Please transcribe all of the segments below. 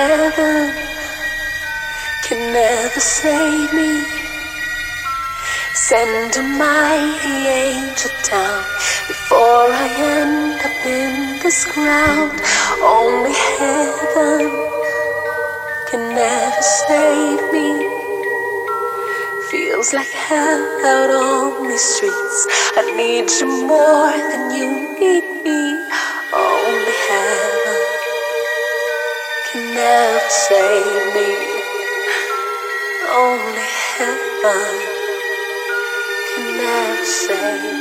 heaven can never save me. Send a mighty angel down before I end up in this ground. Only heaven can never save me. Feels like hell out on these streets. I need you more than you need me. Never save me. Only heaven can never save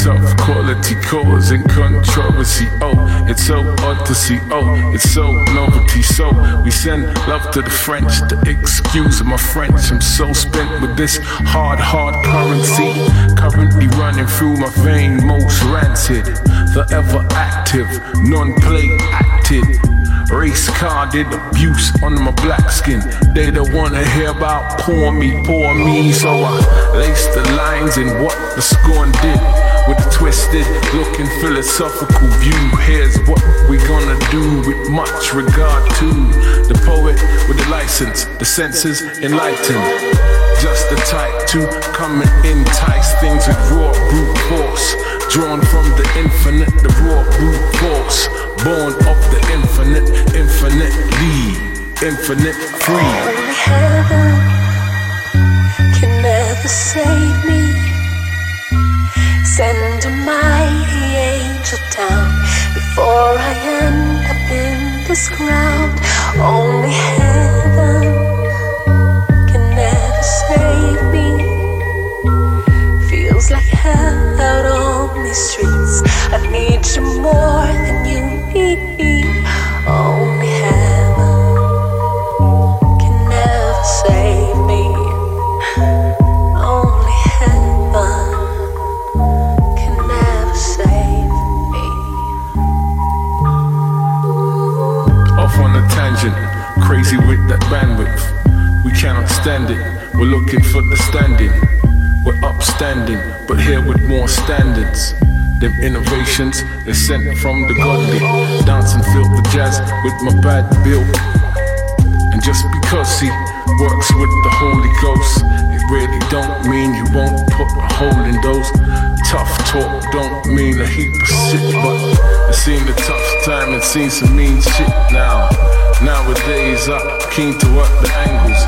Molotov quality causing controversy. Oh, it's so odd to see. Oh, it's so novelty. So we send love to the French. The excuse of my French. I'm so spent with this hard, hard currency. Currently running through my vein, most rancid. Forever active, non-play acted. Race car did abuse on my black skin. They don't wanna hear about poor me, poor me. So I lace the lines in what the scorn did. With a twisted looking philosophical view. Here's what we gonna do with much regard to the poet with the license, the senses enlightened. Just the type to come and entice things with raw brute force. Drawn from the infinite, the raw brute force. Born of the infinite, infinitely, infinite free. Only heaven can never save me. Send a mighty angel down before I end up in this ground. Only heaven can never save me. Feels like hell out on these streets. I need you more than you need me. Only heaven can never save me. Only heaven can never save me. Off on a tangent, crazy with that bandwidth. We cannot stand it, we're looking for the standing. We're upstanding, but here with more standards. Them innovations, they're sent from the godly. And feel the jazz with my bad bill. And just because he works with the Holy Ghost, it really don't mean you won't put a hole in those. Tough talk don't mean a heap of shit, but it seen the tough time and seen some mean shit now. Nowadays, I'm keen to work the angles.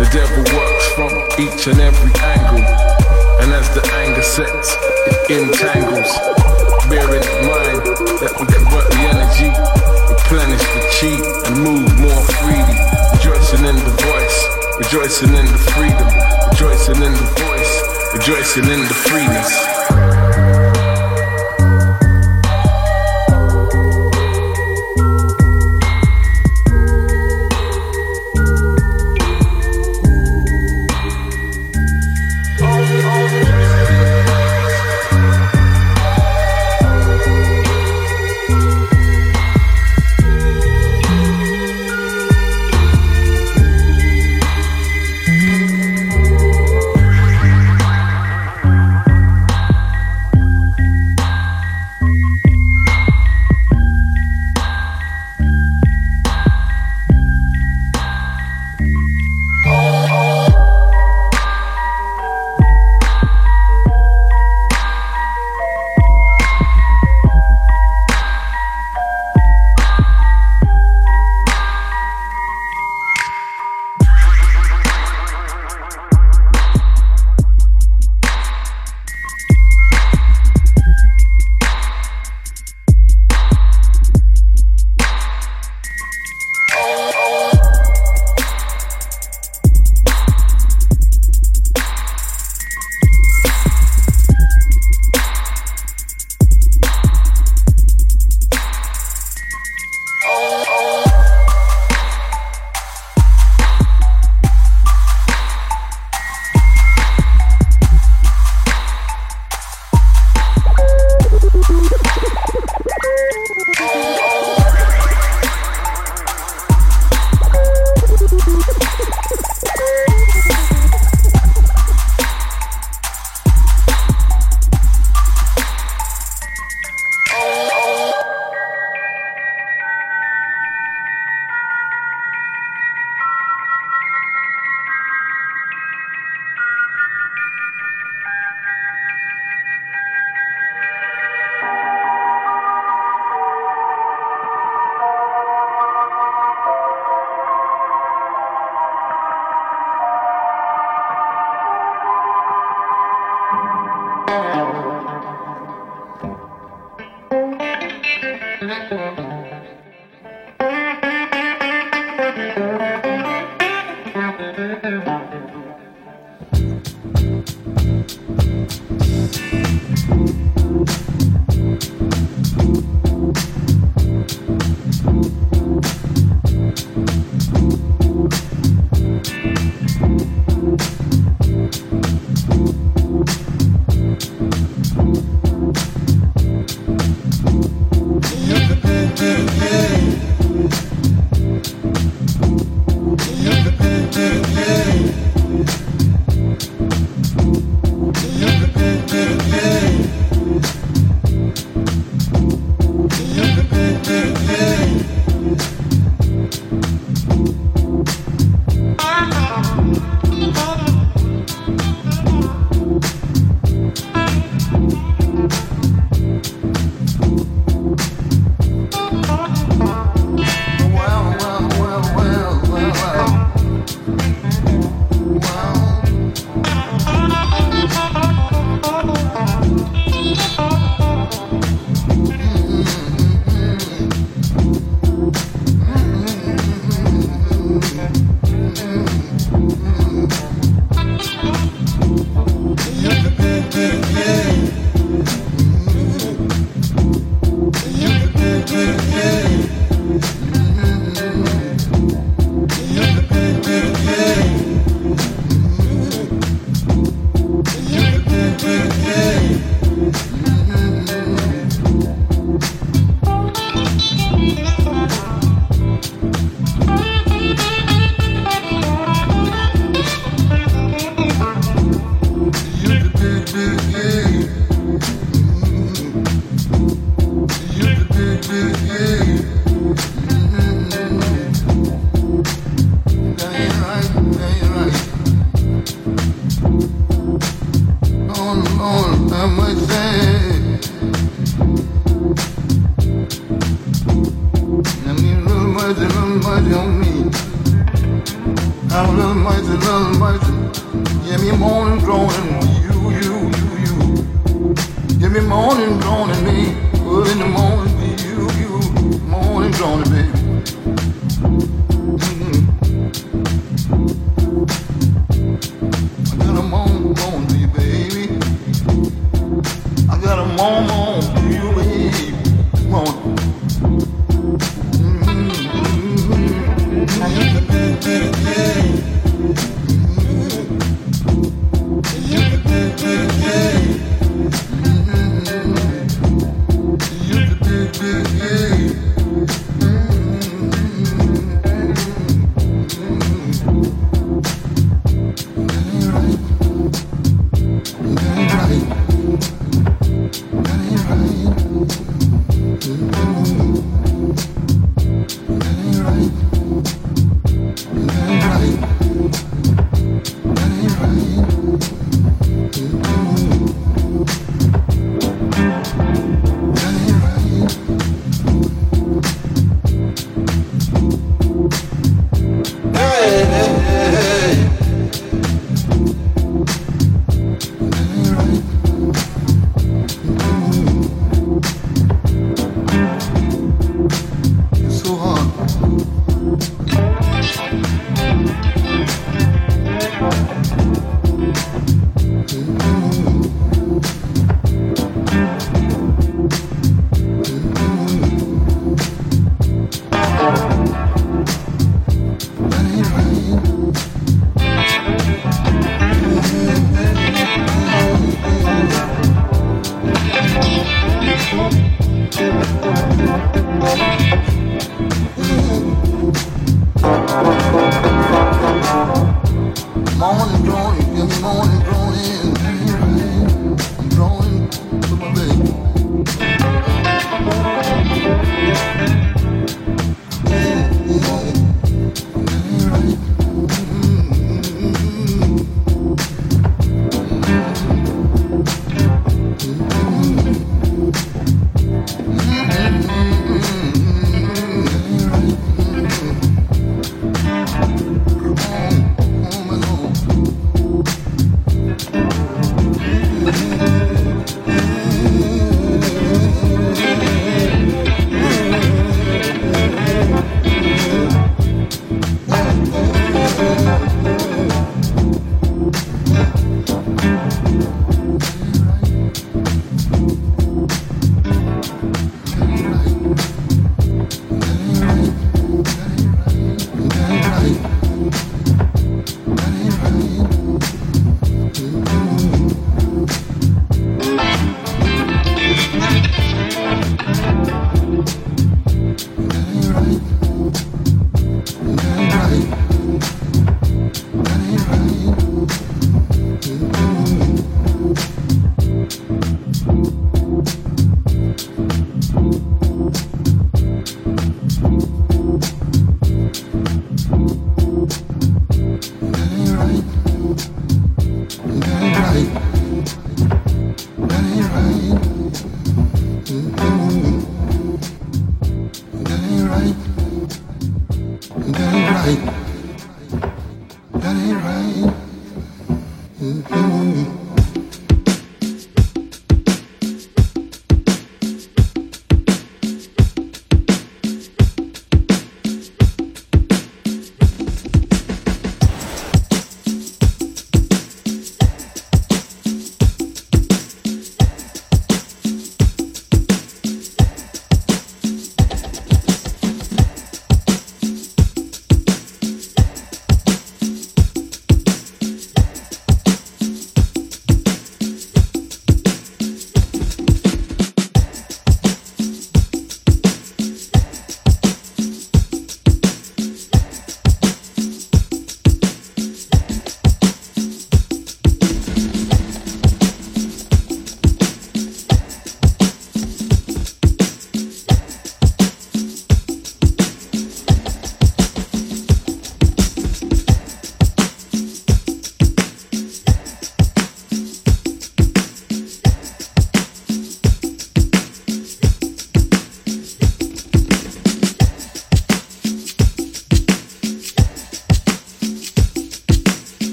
The devil works from each and every angle. And as the anger sets, it entangles. Bearing in mind that we convert the energy, replenish the chi, and move more freely. Rejoicing in the voice, rejoicing in the freedom, rejoicing in the voice, rejoicing in the freeness.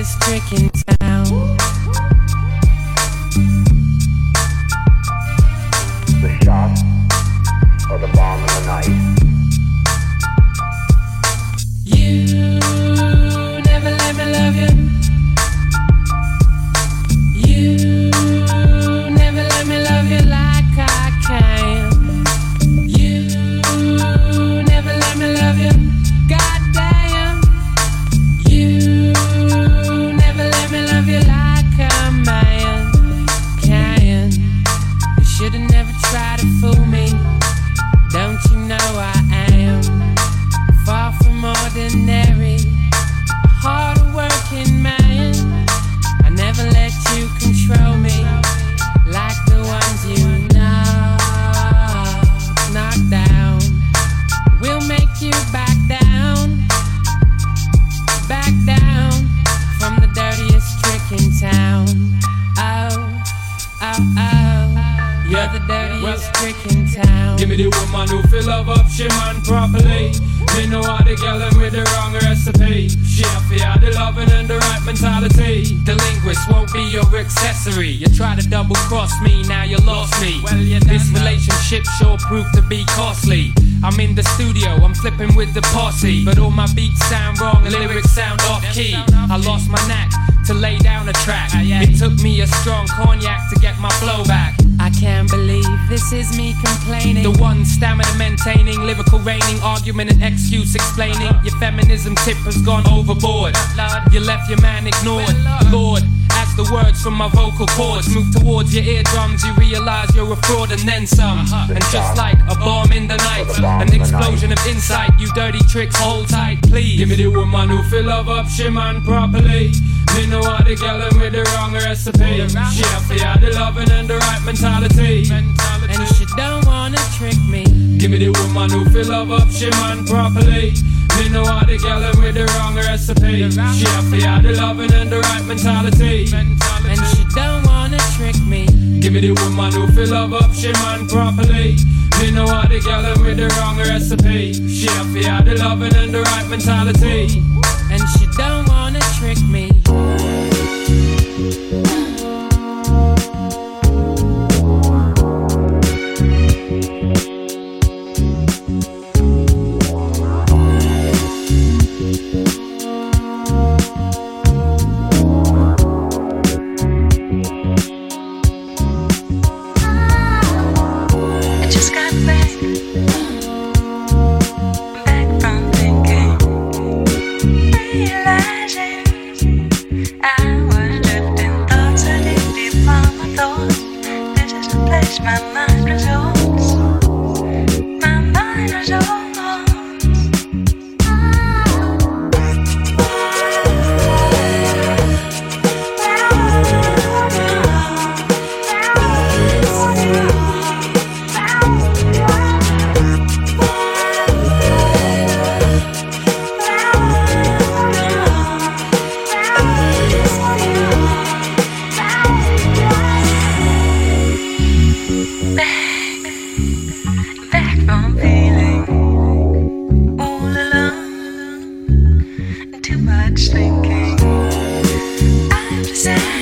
is tricking. tip has gone overboard. You left your man ignored. Lord, as the words from my vocal cords move towards your eardrums, you realize you're a fraud and then some. Uh-huh. And just like a bomb in the night, an explosion of insight, you dirty tricks, hold tight, please. Give me the woman who fill up up, she man properly. Me know what get girl with the wrong recipe. She have to have the loving and the right mentality. And she don't wanna trick me. Give me the woman who fill up up, she man properly. Me know how to get it with the wrong recipe. She have to have the loving and the right mentality. mentality. And she don't wanna trick me. Give me the woman who feel love up, she man properly. Me know how to get it with the wrong recipe. She have to have the loving and the right mentality. And she don't wanna trick me. too much thinking. I'm just.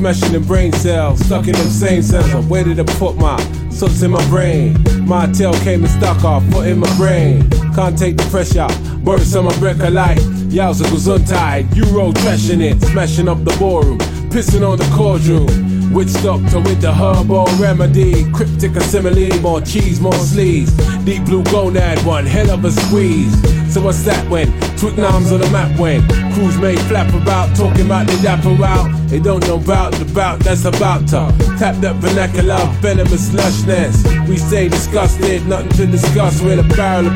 Smashing them brain cells, stuck in them same cells. Where did I put my sucks in my brain? My tail came and stuck off, foot in my brain. Can't take the pressure, burst on my breath light. Yowza gesundheit, Euro trashing it, smashing up the ballroom, pissing on the courtroom. Witch doctor with the herbal remedy. Cryptic assimile, more cheese, more sleeves. Deep blue gonad, one hell of a squeeze. So what's that when? Twickenham's on the map when? Crews may flap about, talking about the dapper out. They don't know about the bout that's about to tap that vernacular, venomous lushness. We stay disgusted, nothing to discuss with a barrel of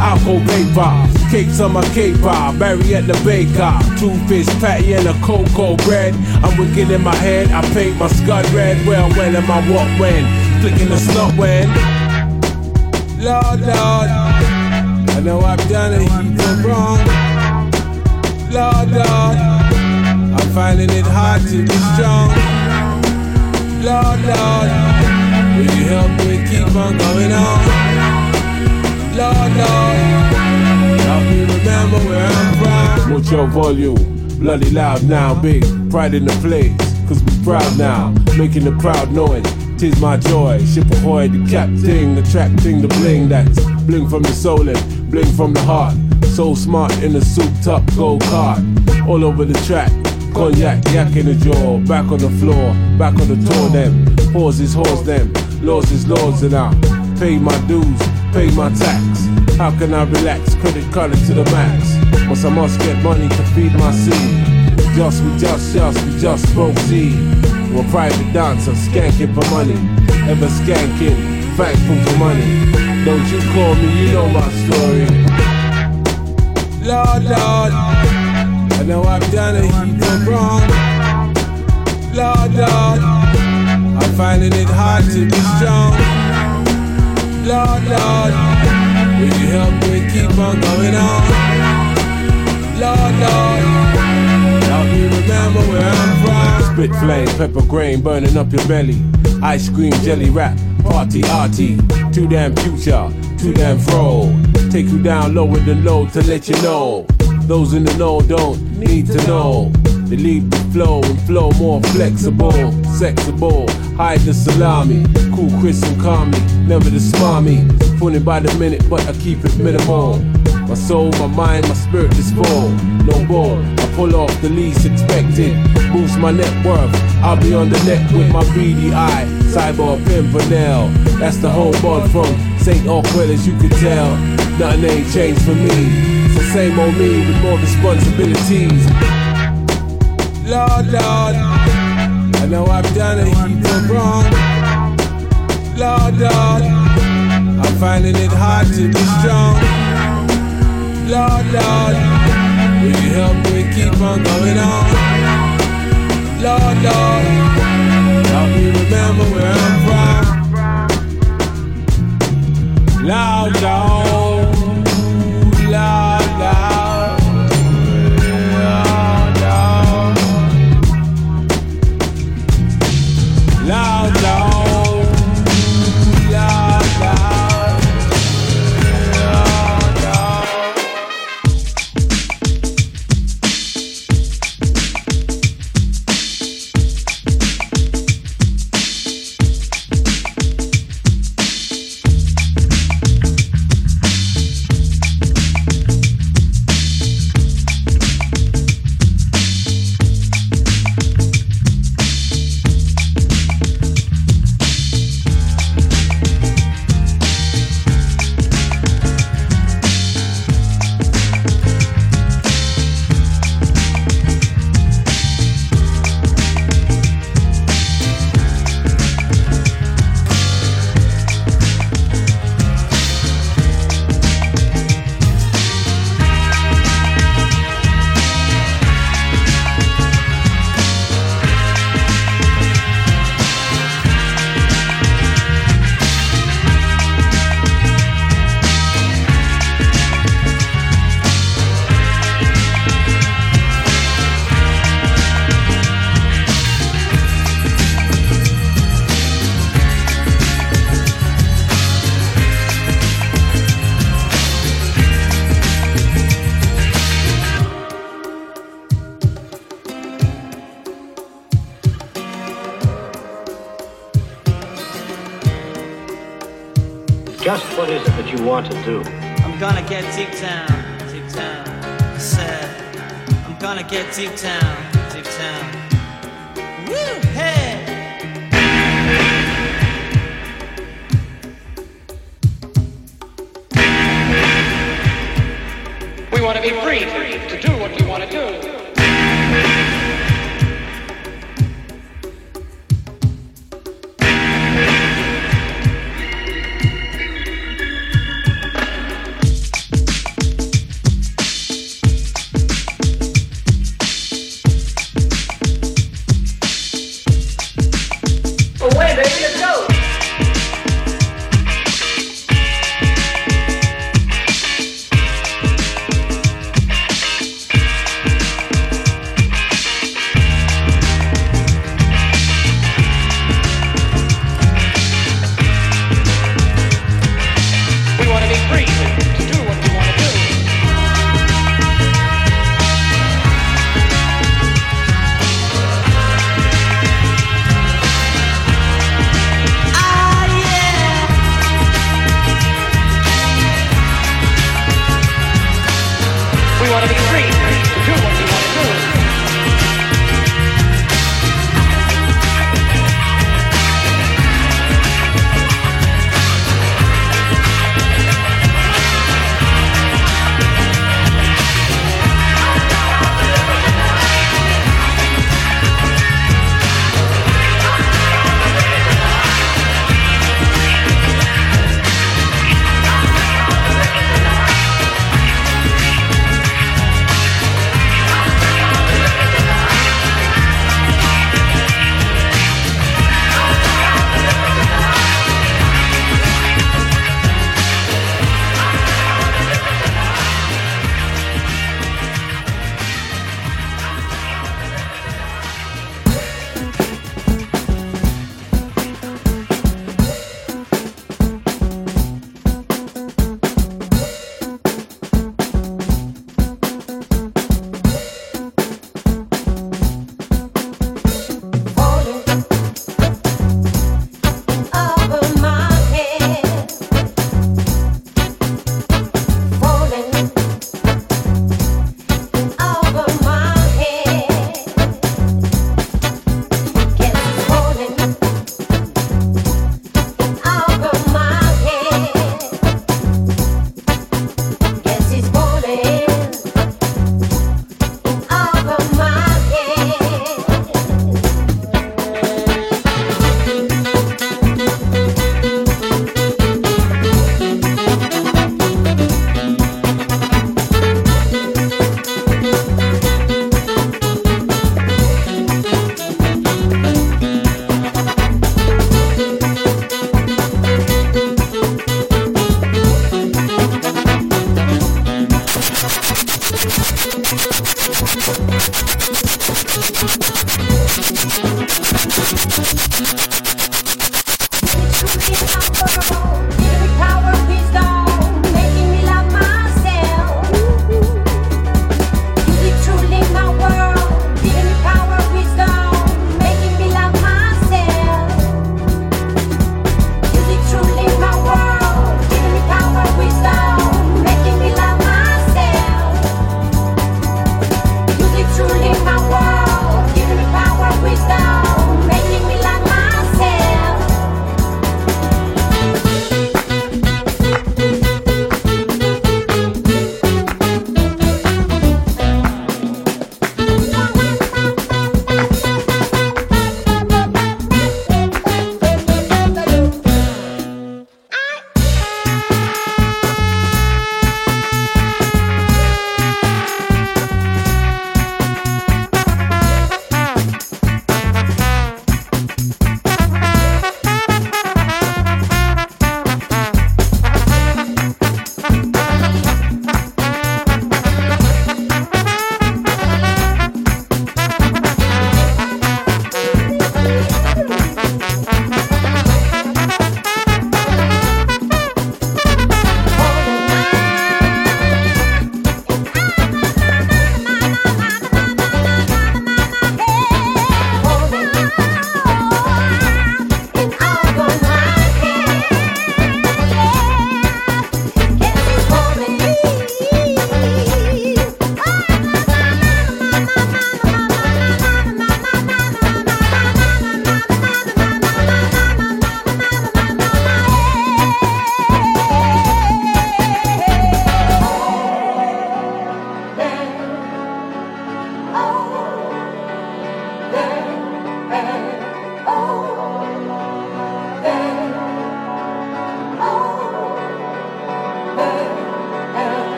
puking alcohol vapor. Cakes on my caper, Barry at the baker. Two fish patty and a cocoa bread. I'm wicked in my head, I paint my scud red. Well, when am I what when? Flicking the slot when? Lord, Lord. I know I've done a heap of wrong. Lord, Lord. I'm finding it hard to be strong. Lord, Lord. Will you help me keep on going on? Lord, Lord. Help me remember where I'm from. Volume, bloody loud now, big pride in the place. Cause we proud now, making the crowd know it. Tis my joy, ship ahoy, the captain, the track thing, the bling that's bling from the soul and bling from the heart. So smart in the souped up gold cart, all over the track. Cognac, yak in the jaw, back on the floor, back on the tour them. Is horse them, laws is laws and I pay my dues pay my tax. How can I relax? Credit card to the max. Once I must get money to feed my seed. Just, we just, just, we just proceed. We're private dancer, skanking for money. Ever skanking, thankful for money. Don't you call me, you know my story. Lord, Lord, I know I've done a heap of wrong. Lord, Lord, I'm finding it hard to be strong. Lord, Lord, will you help me keep on going on? Lord, Lord, help me remember where I'm from. Spit flame, pepper grain, burning up your belly. Ice cream, jelly wrap, party arty. Too damn future, too damn fro. Take you down lower than low to let you know. Those in the know don't need to know. They leave the flow and flow more flexible, sexable. Hide the salami, cool Chris and calmly, never the smarmy. Funny by the minute, but I keep it minimal. My soul, my mind, my spirit is full. No ball, I pull off the least expected. Boost my net worth. I'll be on the net with my beady eye. Cyber Pimpernel. That's the whole bud from St. Awkward as you can tell. Nothing ain't changed for me. It's the same old me with more responsibilities. Lord, Lord, I know I've done a heap of wrong. Lord, Lord, I'm finding it hard to be strong. Lord, Lord, will you help me keep on going on? Lord, Lord, help me remember where I'm from. Loud, loud, you want to do? I'm gonna get deep down, deep down. I said, I'm gonna get deep down.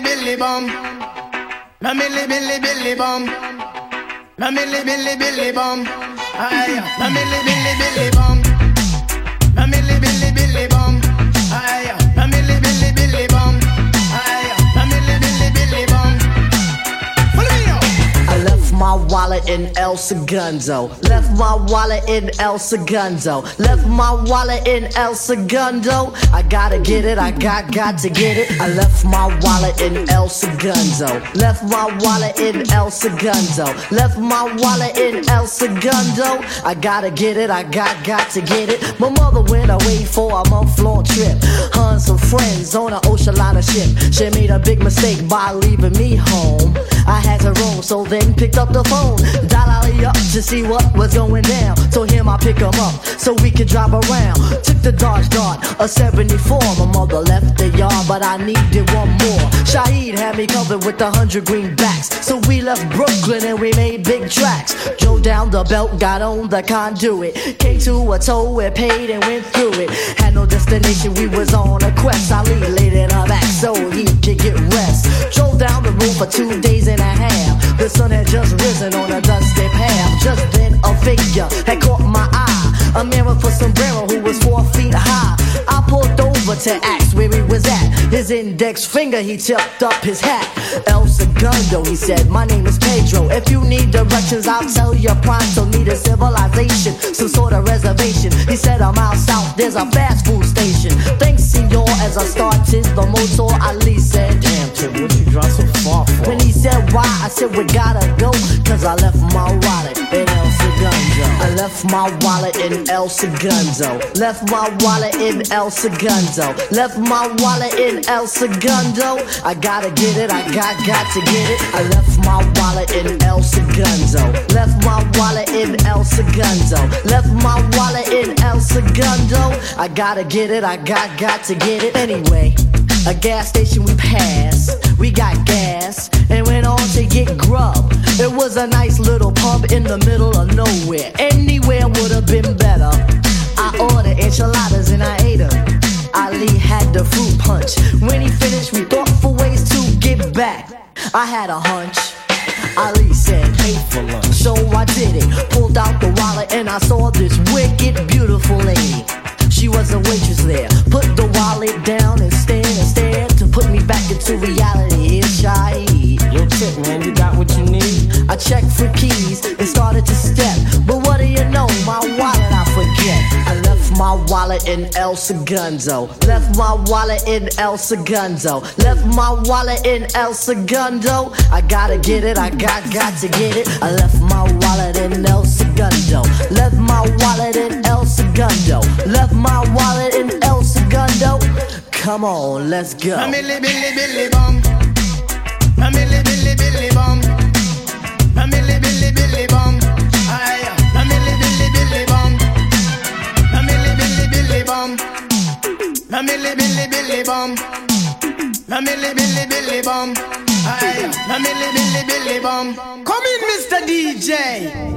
Billy billy bum. My milli billy billy bum. My milli billy billy bum. Aye, my milli billy billy bum. My wallet in El Segundo. Left my wallet in El Segundo. Left my wallet in El Segundo. I gotta get it, I got got to get it. I left my wallet in El Segundo. Left my wallet in El Segundo. Left my wallet in El Segundo. I gotta get it, I got got to get it. My mother went away for a month long trip. Her some friends on an ocean liner ship. She made a big mistake by leaving me home. I had to roam, so then picked up the phone. Dial Ali up to see what was going down. Told him I pick him up so we could drive around. Took the Dodge Dart, a 74. My mother left the yard, but I needed one more. Shaheed had me covered with a hundred greenbacks. So we left Brooklyn and we made big tracks. Drove down the belt, got on the conduit. Came to a toll, we paid and went through it. Had no destination, we was on a quest. Ali laid in her back so he could get rest. Drove down the road for two days and a half. The sun had just risen on a dusty path. Just then a figure had caught my eye. A man with a sombrero who was four feet high. I pulled over to ask where he was at. His index finger, he tipped up his hat. El Segundo, he said, My name is Pedro. If you need directions, I'll tell you pronto. Need a civilization, some sort of reservation. He said, I'm out south, there's a fast food station. Thanks, senor, as I started the motor. Ali said, Damn, what you drive so far for? When he said, Why? I said, We gotta go, cause I left my wallet in El Segundo. I left my wallet in El Segundo. Left my wallet in El Segundo. Left my wallet in El Segundo. I gotta get it, I got got to get it. I left my wallet in El Segundo. Left my wallet in El Segundo. Left my wallet in El Segundo. I gotta get it, I got got to get it anyway. A gas station we passed, we got gas and went on to get grub. It was a nice little pub in the middle of nowhere. Anywhere would have been better. I ordered enchiladas and I ate them. Ali had the fruit punch. When he finished, we thought for ways to get back. I had a hunch. Ali said, pay for lunch. So I did it. Pulled out the wallet and I saw this wicked, beautiful lady. She was a waitress there. Put the wallet down and stared and stared to put me back into reality. It's shy. Yo, chick, man, you got what you need? I checked for keys and started to step. But what do you know? My wallet I forget. I left my wallet in El Segundo. Left my wallet in El Segundo. Left my wallet in El Segundo. I gotta get it, I got got to get it. I left my wallet in El Segundo. Left my wallet in El Segundo. Left my wallet in El Segundo. Come on, let's go. Billy billy billy bum. Billy billy billy bum. Come in, Mr. DJ.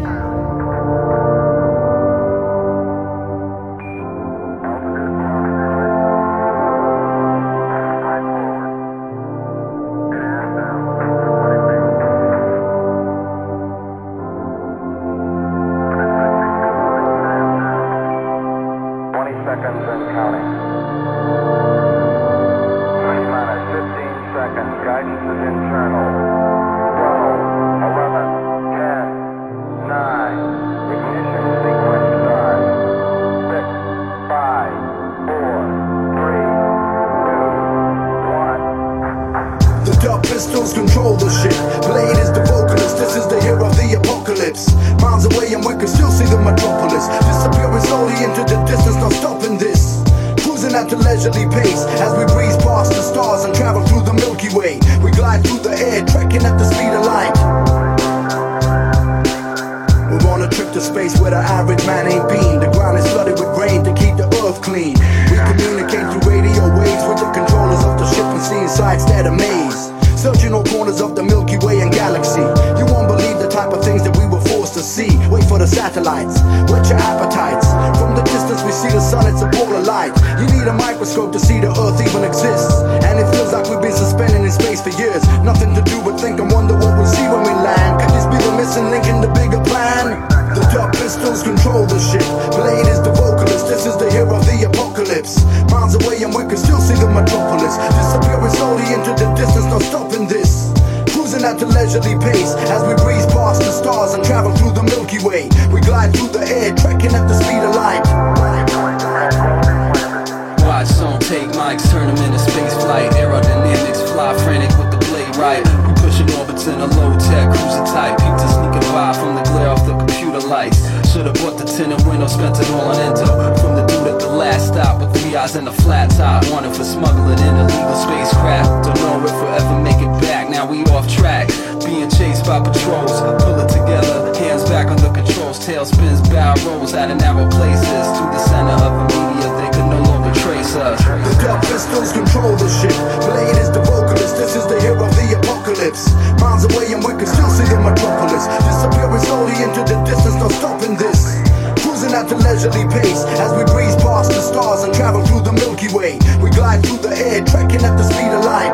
Take mics, turn them into space flight. Aerodynamics fly frantic with the blade right. We pushing orbits in a low tech cruiser type. Peep the sneaking by from the glare of the computer lights. Should've bought the tinted window, spent it all on Endo. From the dude at the last stop with three eyes and a flat top. Wanted for smuggling in illegal spacecraft. Don't know if we'll ever make it back. Now we off track. Being chased by patrols. Pull it together, hands back on the controls. Tail spins, bow rolls out of narrow places. To the center of a media, trace us. The dub pistols control the ship. Blade is the vocalist, this is the hero of the apocalypse. Miles away and we can still see the metropolis. Disappearing slowly into the distance, no stopping this. Cruising at a leisurely pace as we breeze past the stars and travel through the Milky Way. We glide through the air, trekking at the speed of light.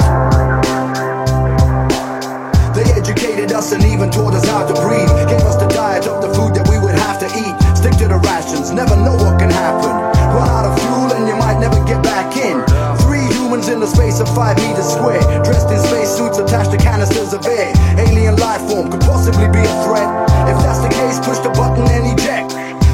They educated us and even taught us how to breathe. Gave us the diet of the food that we would have to eat. Stick to the rations, never know what can happen. Run out of fuel and you might never get back in. Three humans in the space of five meters square, dressed in spacesuits attached to canisters of air. Alien life form could possibly be a threat. If that's the case, push the button and eject.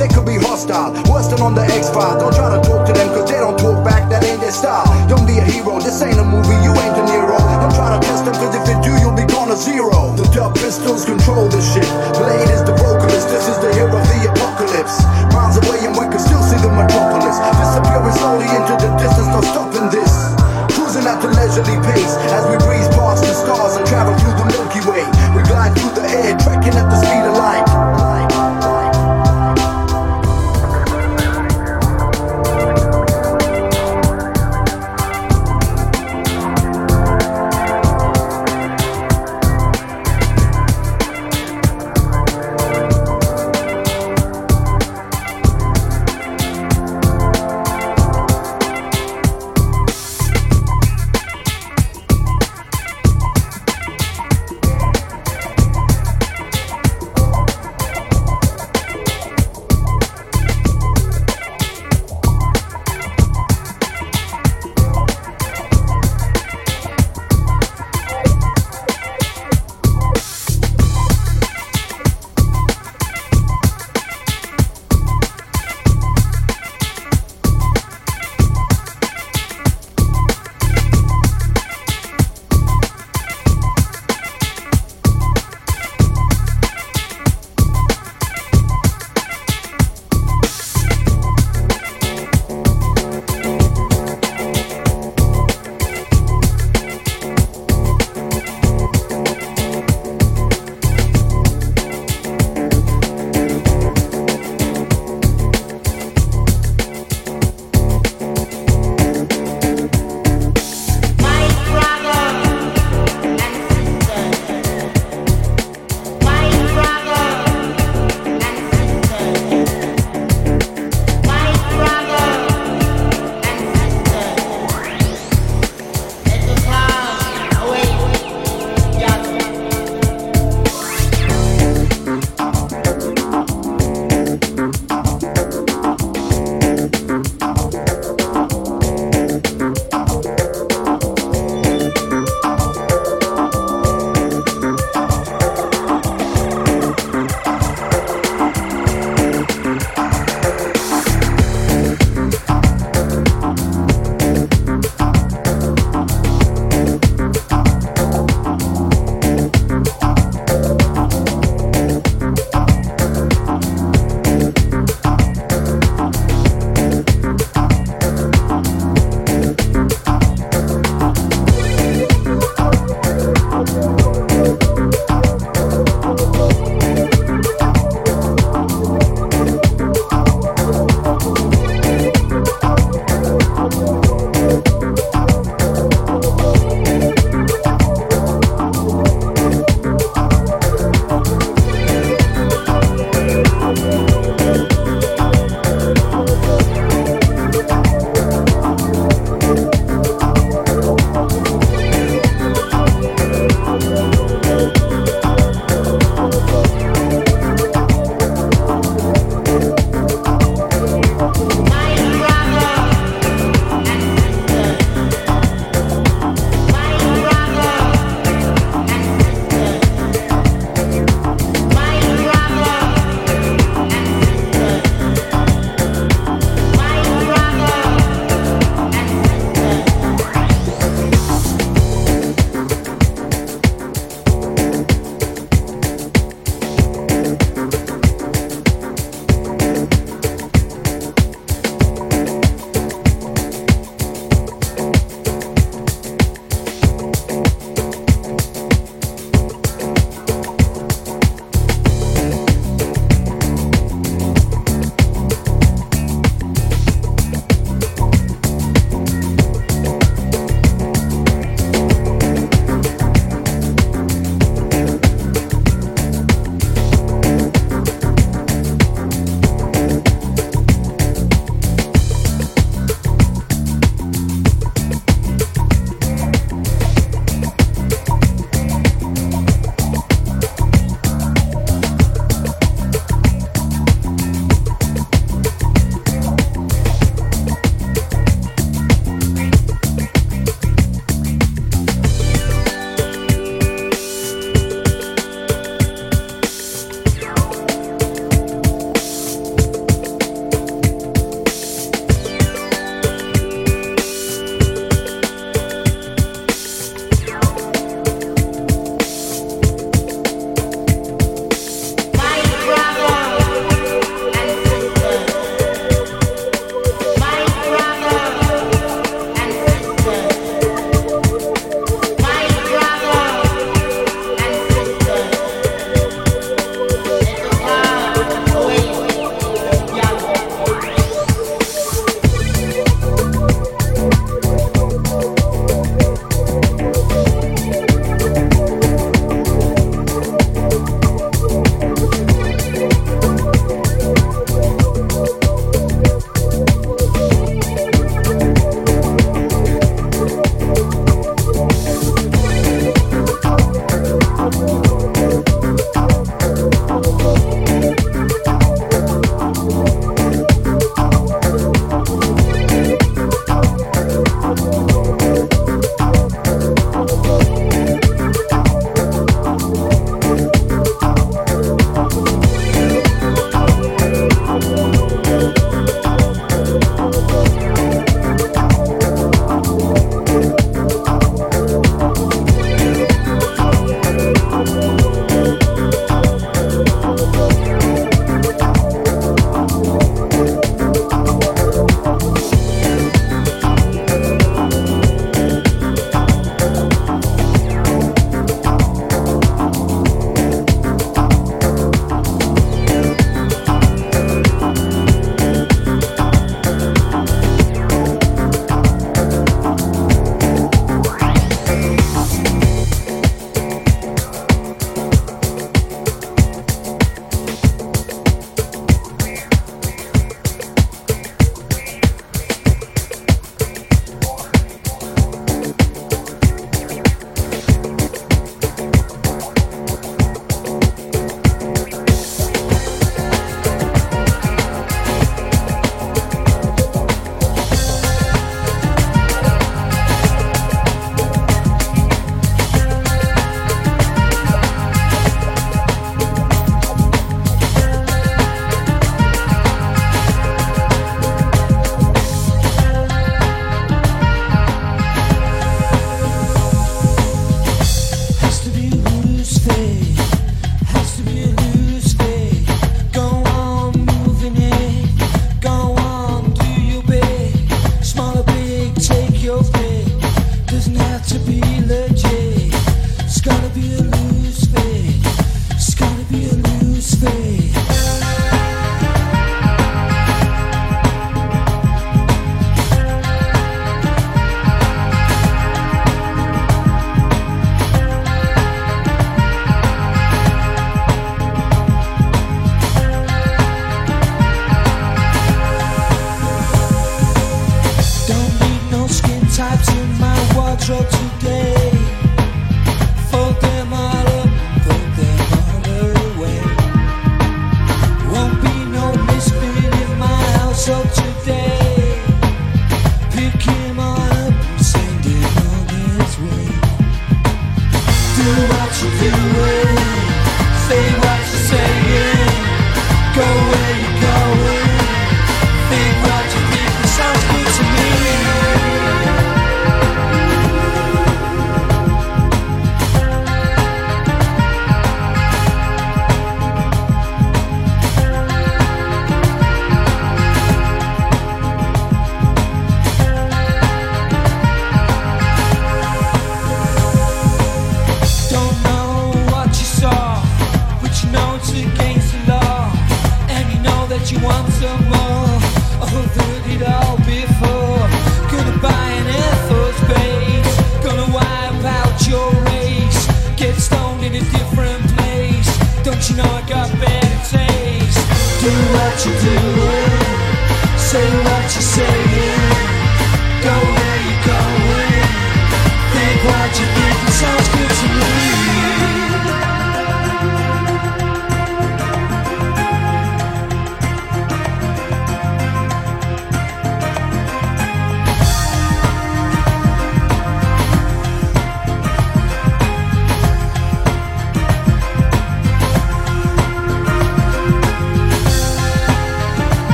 They could be hostile, worse than on the X File. Don't try to talk to them, cause they don't talk back, that ain't their style. Don't be a hero, this ain't a movie, you ain't De Niro. Don't try to test them, cause if you do, you'll be gone to zero. The dub pistols control the shit. Blade is the vocalist, this is the hero of the apocalypse. Miles away and we can still see the metropolis. Disappearing slowly into the distance, no stopping this. Cruising at a leisurely pace as we breeze past the stars and travel through the Milky Way. We glide through the air, trekking at the speed of light.